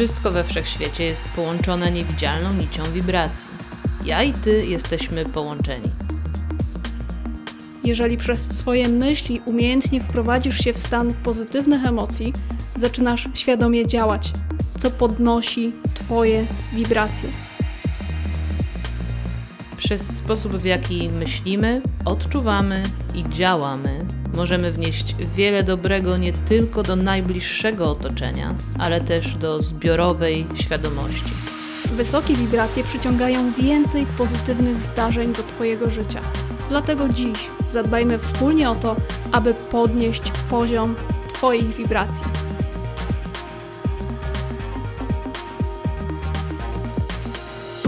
Wszystko we wszechświecie jest połączone niewidzialną nicią wibracji. Ja i ty jesteśmy połączeni. Jeżeli przez swoje myśli umiejętnie wprowadzisz się w stan pozytywnych emocji, zaczynasz świadomie działać, co podnosi Twoje wibracje. Przez sposób, w jaki myślimy, odczuwamy i działamy, możemy wnieść wiele dobrego nie tylko do najbliższego otoczenia, ale też do zbiorowej świadomości. Wysokie wibracje przyciągają więcej pozytywnych zdarzeń do Twojego życia. Dlatego dziś zadbajmy wspólnie o to, aby podnieść poziom Twoich wibracji.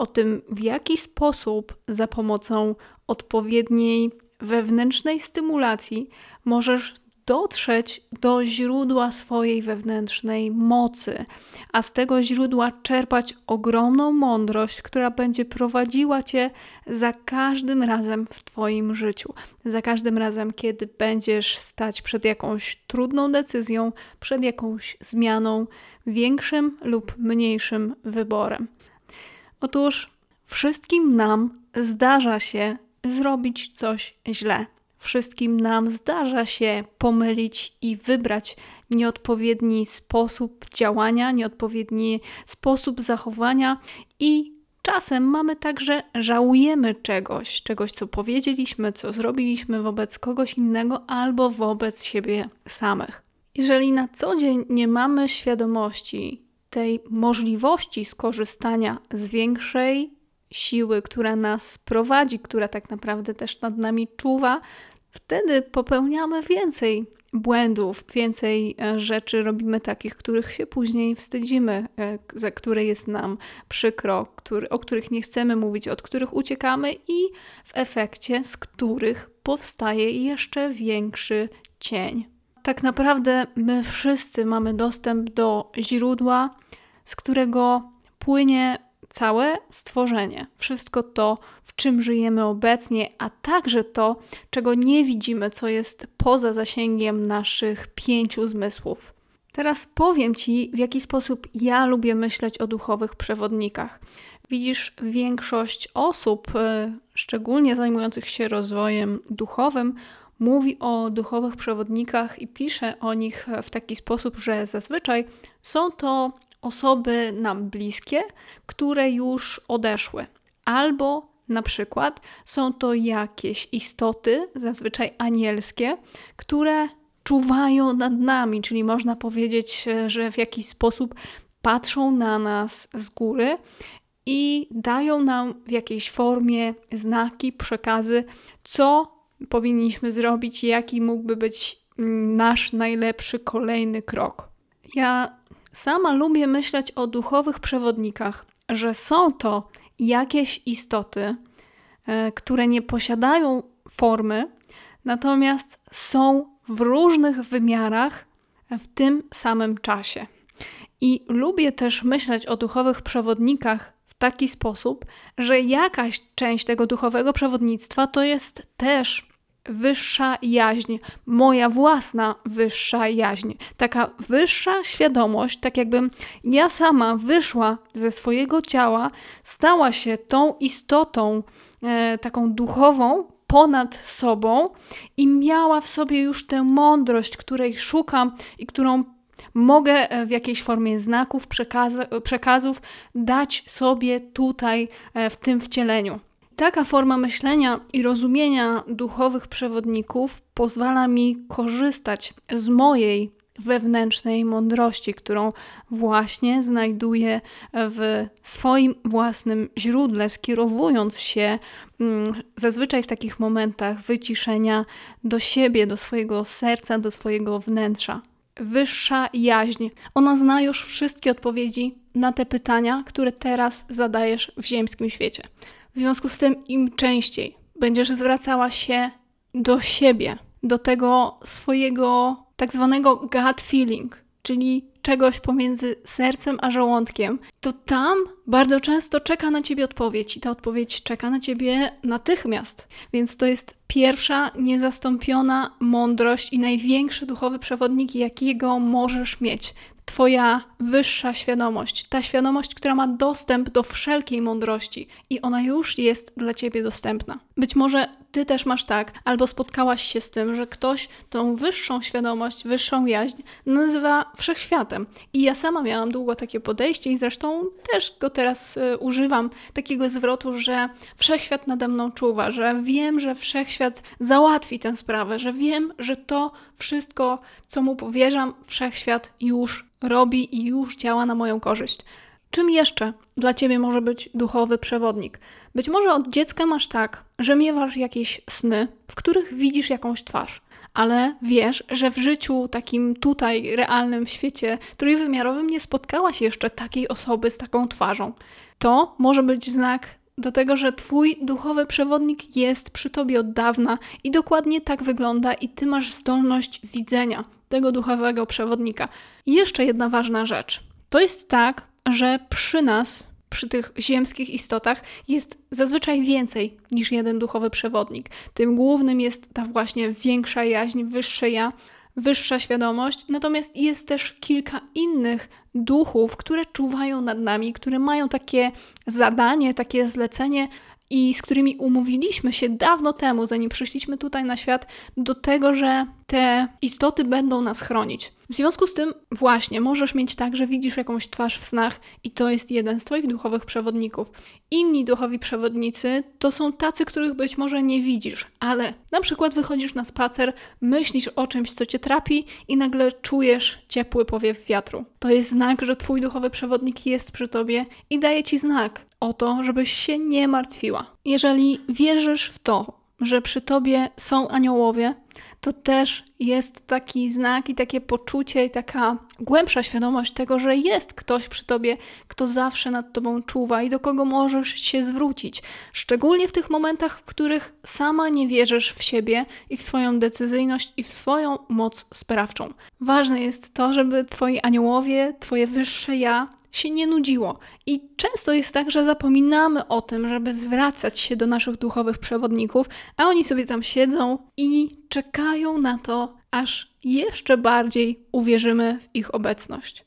o tym, w jaki sposób za pomocą odpowiedniej wewnętrznej stymulacji możesz dotrzeć do źródła swojej wewnętrznej mocy, a z tego źródła czerpać ogromną mądrość, która będzie prowadziła cię za każdym razem w Twoim życiu. Za każdym razem, kiedy będziesz stać przed jakąś trudną decyzją, przed jakąś zmianą, większym lub mniejszym wyborem. Otóż wszystkim nam zdarza się zrobić coś źle. Wszystkim nam zdarza się pomylić i wybrać nieodpowiedni sposób działania, nieodpowiedni sposób zachowania i czasem mamy także żałujemy czegoś, czegoś co powiedzieliśmy, co zrobiliśmy wobec kogoś innego albo wobec siebie samych. Jeżeli na co dzień nie mamy świadomości tej możliwości skorzystania z większej siły, która nas prowadzi, która tak naprawdę też nad nami czuwa, wtedy popełniamy więcej błędów, więcej e, rzeczy robimy takich, których się później wstydzimy, e, za które jest nam przykro, który, o których nie chcemy mówić, od których uciekamy i w efekcie z których powstaje jeszcze większy cień. Tak naprawdę my wszyscy mamy dostęp do źródła, z którego płynie całe stworzenie, wszystko to, w czym żyjemy obecnie, a także to, czego nie widzimy, co jest poza zasięgiem naszych pięciu zmysłów. Teraz powiem Ci, w jaki sposób ja lubię myśleć o duchowych przewodnikach. Widzisz, większość osób, e, szczególnie zajmujących się rozwojem duchowym, mówi o duchowych przewodnikach i pisze o nich w taki sposób, że zazwyczaj są to osoby nam bliskie, które już odeszły, albo na przykład są to jakieś istoty, zazwyczaj anielskie, które czuwają nad nami, czyli można powiedzieć, że w jakiś sposób patrzą na nas z góry i dają nam w jakiejś formie znaki, przekazy, co powinniśmy zrobić, jaki mógłby być nasz najlepszy kolejny krok. Ja sama lubię myśleć o duchowych przewodnikach, że są to jakieś istoty, e, które nie posiadają formy, natomiast są w różnych wymiarach w tym samym czasie. I lubię też myśleć o duchowych przewodnikach w taki sposób, że jakaś część tego duchowego przewodnictwa to jest też wyższa jaźń, moja własna wyższa jaźń, taka wyższa świadomość, tak jakbym ja sama wyszła ze swojego ciała, stała się tą istotą e, taką duchową ponad sobą i miała w sobie już tę mądrość, której szukam i którą mogę e, w jakiejś formie znaków, przekazów dać sobie tutaj e, w tym wcieleniu. Taka forma myślenia i rozumienia duchowych przewodników pozwala mi korzystać z mojej wewnętrznej mądrości, którą właśnie znajduję w swoim własnym źródle, skierowując się mm, zazwyczaj w takich momentach wyciszenia do siebie, do swojego serca, do swojego wnętrza. wyższa jaźń. Ona zna już wszystkie odpowiedzi na te pytania, które teraz zadajesz w ziemskim świecie. W związku z tym, im częściej będziesz zwracała się do siebie, do tego swojego tak zwanego gut feeling, czyli czegoś pomiędzy sercem a żołądkiem, to tam bardzo często czeka na ciebie odpowiedź i ta odpowiedź czeka na ciebie natychmiast. Więc to jest pierwsza niezastąpiona mądrość i największy duchowy przewodnik, jakiego możesz mieć. Twoja wyższa świadomość, ta świadomość, która ma dostęp do wszelkiej mądrości i ona już jest dla ciebie dostępna. Być może ty też masz tak, albo spotkałaś się z tym, że ktoś tą wyższą świadomość, wyższą jaźń nazywa wszechświatem. I ja sama miałam długo takie podejście i zresztą też go teraz y, używam, takiego zwrotu, że wszechświat nade mną czuwa, że wiem, że wszechświat załatwi tę sprawę, że wiem, że to wszystko, co mu powierzam, wszechświat już robi i już działa na moją korzyść. Czym jeszcze dla ciebie może być duchowy przewodnik? Być może od dziecka masz tak, że miewasz jakieś sny, w których widzisz jakąś twarz, ale wiesz, że w życiu takim tutaj realnym w świecie trójwymiarowym nie spotkałaś jeszcze takiej osoby z taką twarzą. To może być znak do tego, że Twój duchowy przewodnik jest przy Tobie od dawna i dokładnie tak wygląda, i Ty masz zdolność widzenia tego duchowego przewodnika. I jeszcze jedna ważna rzecz. To jest tak, że przy nas, przy tych ziemskich istotach, jest zazwyczaj więcej niż jeden duchowy przewodnik. Tym głównym jest ta właśnie większa jaźń, wyższe ja, wyższa świadomość, natomiast jest też kilka innych duchów, które czuwają nad nami, które mają takie zadanie, takie zlecenie i z którymi umówiliśmy się dawno temu, zanim przyszliśmy tutaj na świat, do tego, że te istoty będą nas chronić. W związku z tym, właśnie, możesz mieć tak, że widzisz jakąś twarz w snach i to jest jeden z Twoich duchowych przewodników. Inni duchowi przewodnicy to są tacy, których być może nie widzisz, ale na przykład wychodzisz na spacer, myślisz o czymś, co Cię trapi i nagle czujesz ciepły powiew wiatru. To jest znak, że Twój duchowy przewodnik jest przy Tobie i daje Ci znak o to, żebyś się nie martwiła. Jeżeli wierzysz w to, że przy Tobie są aniołowie, to też jest taki znak i takie poczucie i taka głębsza świadomość tego, że jest ktoś przy tobie, kto zawsze nad tobą czuwa i do kogo możesz się zwrócić. Szczególnie w tych momentach, w których sama nie wierzysz w siebie i w swoją decyzyjność i w swoją moc sprawczą. Ważne jest to, żeby twoi aniołowie, twoje wyższe ja się nie nudziło. I często jest tak, że zapominamy o tym, żeby zwracać się do naszych duchowych przewodników, a oni sobie tam siedzą i czekają na to, aż jeszcze bardziej uwierzymy w ich obecność.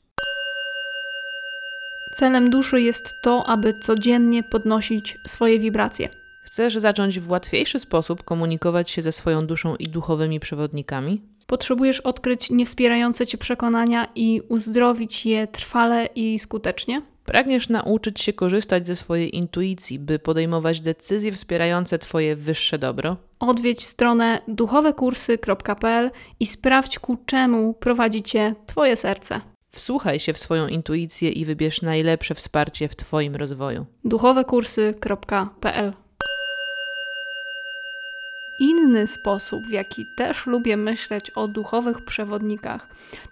Celem duszy jest to, aby codziennie podnosić swoje wibracje. Chcesz zacząć w łatwiejszy sposób komunikować się ze swoją duszą i duchowymi przewodnikami? Potrzebujesz odkryć niewspierające cię przekonania i uzdrowić je trwale i skutecznie? Pragniesz nauczyć się korzystać ze swojej intuicji, by podejmować decyzje wspierające Twoje wyższe dobro? Odwiedź stronę duchowekursy.pl i sprawdź ku czemu prowadzi Cię Twoje serce. Wsłuchaj się w swoją intuicję i wybierz najlepsze wsparcie w Twoim rozwoju. duchowekursy.pl Inny sposób, w jaki też lubię myśleć o duchowych przewodnikach,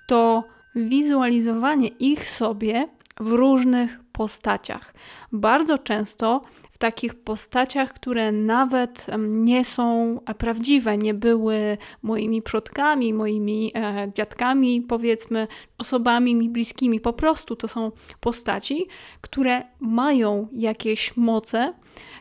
to wizualizowanie ich sobie w różnych postaciach. Bardzo często w takich postaciach, które nawet nie są prawdziwe, nie były moimi przodkami, moimi e, dziadkami, powiedzmy, osobami mi bliskimi. Po prostu to są postaci, które mają jakieś moce,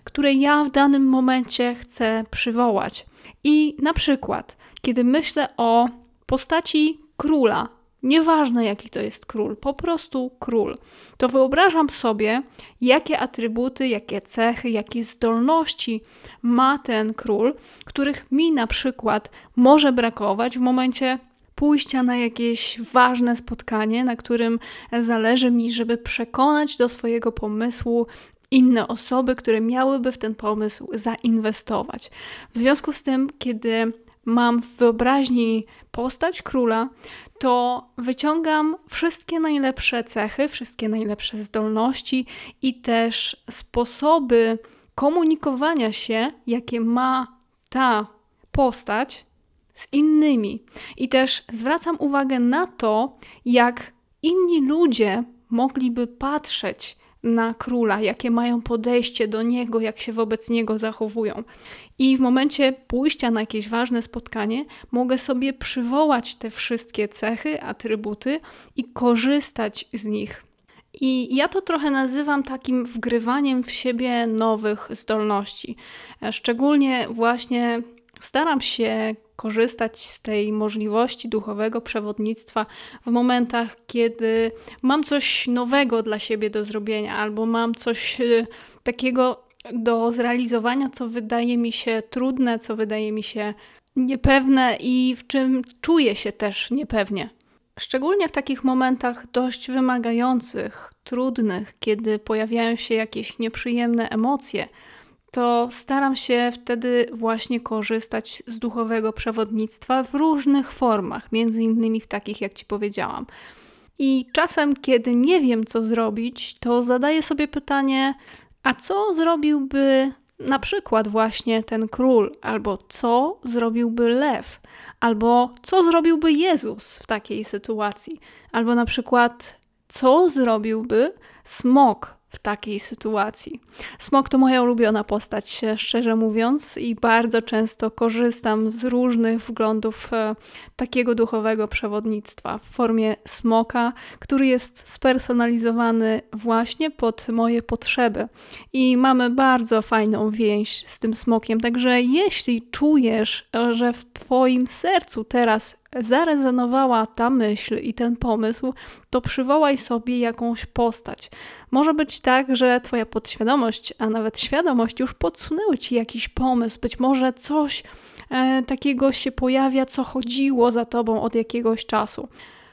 które ja w danym momencie chcę przywołać. I na przykład, kiedy myślę o postaci króla, Nieważne jaki to jest król, po prostu król. To wyobrażam sobie, jakie atrybuty, jakie cechy, jakie zdolności ma ten król, których mi na przykład może brakować w momencie pójścia na jakieś ważne spotkanie, na którym zależy mi, żeby przekonać do swojego pomysłu inne osoby, które miałyby w ten pomysł zainwestować. W związku z tym, kiedy mam w wyobraźni postać króla, to wyciągam wszystkie najlepsze cechy, wszystkie najlepsze zdolności i też sposoby komunikowania się, jakie ma ta postać z innymi. I też zwracam uwagę na to, jak inni ludzie mogliby patrzeć na króla, jakie mają podejście do niego, jak się wobec niego zachowują. I w momencie pójścia na jakieś ważne spotkanie mogę sobie przywołać te wszystkie cechy, atrybuty i korzystać z nich. I ja to trochę nazywam takim wgrywaniem w siebie nowych zdolności. Szczególnie właśnie staram się korzystać z tej możliwości duchowego przewodnictwa w momentach, kiedy mam coś nowego dla siebie do zrobienia, albo mam coś e, takiego do zrealizowania, co wydaje mi się trudne, co wydaje mi się niepewne i w czym czuję się też niepewnie. Szczególnie w takich momentach dość wymagających, trudnych, kiedy pojawiają się jakieś nieprzyjemne emocje, to staram się wtedy właśnie korzystać z duchowego przewodnictwa w różnych formach, między innymi w takich, jak Ci powiedziałam. I czasem, kiedy nie wiem, co zrobić, to zadaję sobie pytanie, a co zrobiłby na przykład właśnie ten król, albo co zrobiłby lew, albo co zrobiłby Jezus w takiej sytuacji, albo na przykład co zrobiłby smok w takiej sytuacji. Smok to moja ulubiona postać, szczerze mówiąc, i bardzo często korzystam z różnych wglądów e, takiego duchowego przewodnictwa w formie smoka, który jest spersonalizowany właśnie pod moje potrzeby. I mamy bardzo fajną więź z tym smokiem. Także jeśli czujesz, że w Twoim sercu teraz zarezonowała ta myśl i ten pomysł, to przywołaj sobie jakąś postać. Może być tak, że Twoja podświadomość, a nawet świadomość już podsunęły Ci jakiś pomysł, być może coś e, takiego się pojawia, co chodziło za Tobą od jakiegoś czasu.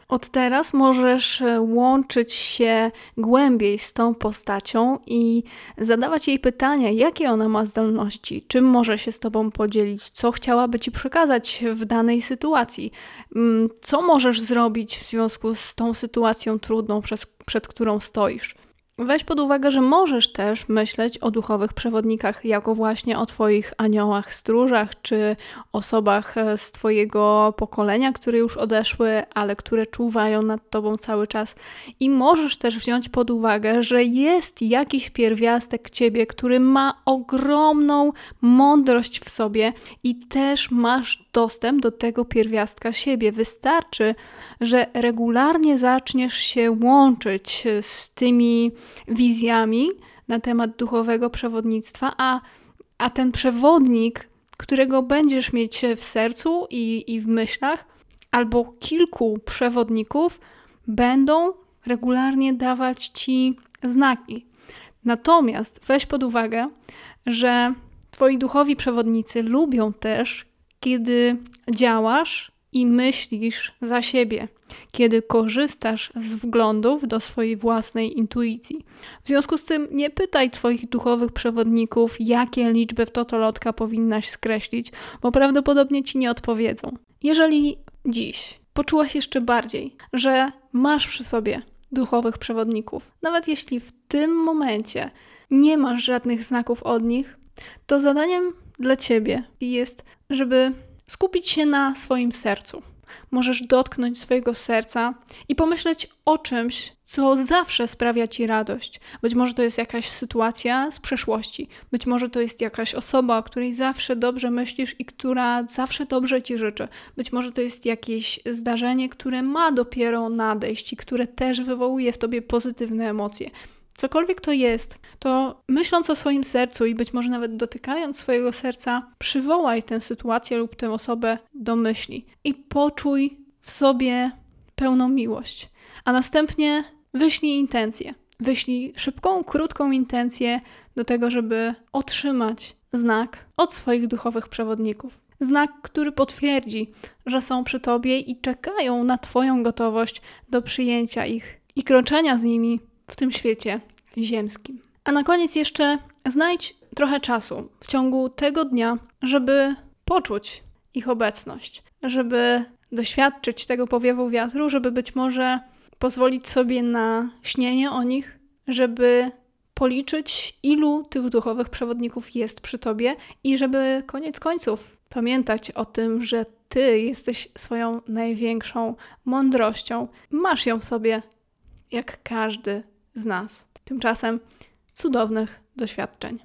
Od teraz możesz e, łączyć się głębiej z tą postacią i zadawać jej pytania, jakie ona ma zdolności, czym może się z Tobą podzielić, co chciałaby Ci przekazać w danej sytuacji, mm, co możesz zrobić w związku z tą sytuacją trudną, przed którą stoisz. Weź pod uwagę, że możesz też myśleć o duchowych przewodnikach jako właśnie o Twoich aniołach, stróżach, czy osobach e, z Twojego pokolenia, które już odeszły, ale które czuwają nad Tobą cały czas. I możesz też wziąć pod uwagę, że jest jakiś pierwiastek Ciebie, który ma ogromną mądrość w sobie i też masz dostęp do tego pierwiastka siebie. Wystarczy, że regularnie zaczniesz się łączyć z tymi wizjami na temat duchowego przewodnictwa, a, a ten przewodnik, którego będziesz mieć w sercu i, i w myślach, albo kilku przewodników, będą regularnie dawać ci znaki. Natomiast weź pod uwagę, że Twoi duchowi przewodnicy lubią też, kiedy działasz i myślisz za siebie, kiedy korzystasz z wglądów do swojej własnej intuicji. W związku z tym nie pytaj Twoich duchowych przewodników, jakie liczby w totolotka powinnaś skreślić, bo prawdopodobnie Ci nie odpowiedzą. Jeżeli dziś poczułaś jeszcze bardziej, że masz przy sobie duchowych przewodników, nawet jeśli w tym momencie nie masz żadnych znaków od nich, to zadaniem dla Ciebie jest, żeby skupić się na swoim sercu. Możesz dotknąć swojego serca i pomyśleć o czymś, co zawsze sprawia ci radość. Być może to jest jakaś sytuacja z przeszłości, być może to jest jakaś osoba, o której zawsze dobrze myślisz i która zawsze dobrze ci życzy. Być może to jest jakieś zdarzenie, które ma dopiero nadejść i które też wywołuje w tobie pozytywne emocje. Cokolwiek to jest, to myśląc o swoim sercu i być może nawet dotykając swojego serca, przywołaj tę sytuację lub tę osobę do myśli i poczuj w sobie pełną miłość. A następnie wyślij intencję. Wyślij szybką, krótką intencję do tego, żeby otrzymać znak od swoich duchowych przewodników. Znak, który potwierdzi, że są przy tobie i czekają na Twoją gotowość do przyjęcia ich i kroczenia z nimi w tym świecie ziemskim. A na koniec jeszcze znajdź trochę czasu w ciągu tego dnia, żeby poczuć ich obecność, żeby doświadczyć tego powiewu wiatru, żeby być może pozwolić sobie na śnienie o nich, żeby policzyć, ilu tych duchowych przewodników jest przy tobie i żeby koniec końców pamiętać o tym, że ty jesteś swoją największą mądrością. Masz ją w sobie, jak każdy z nas. Tymczasem cudownych doświadczeń.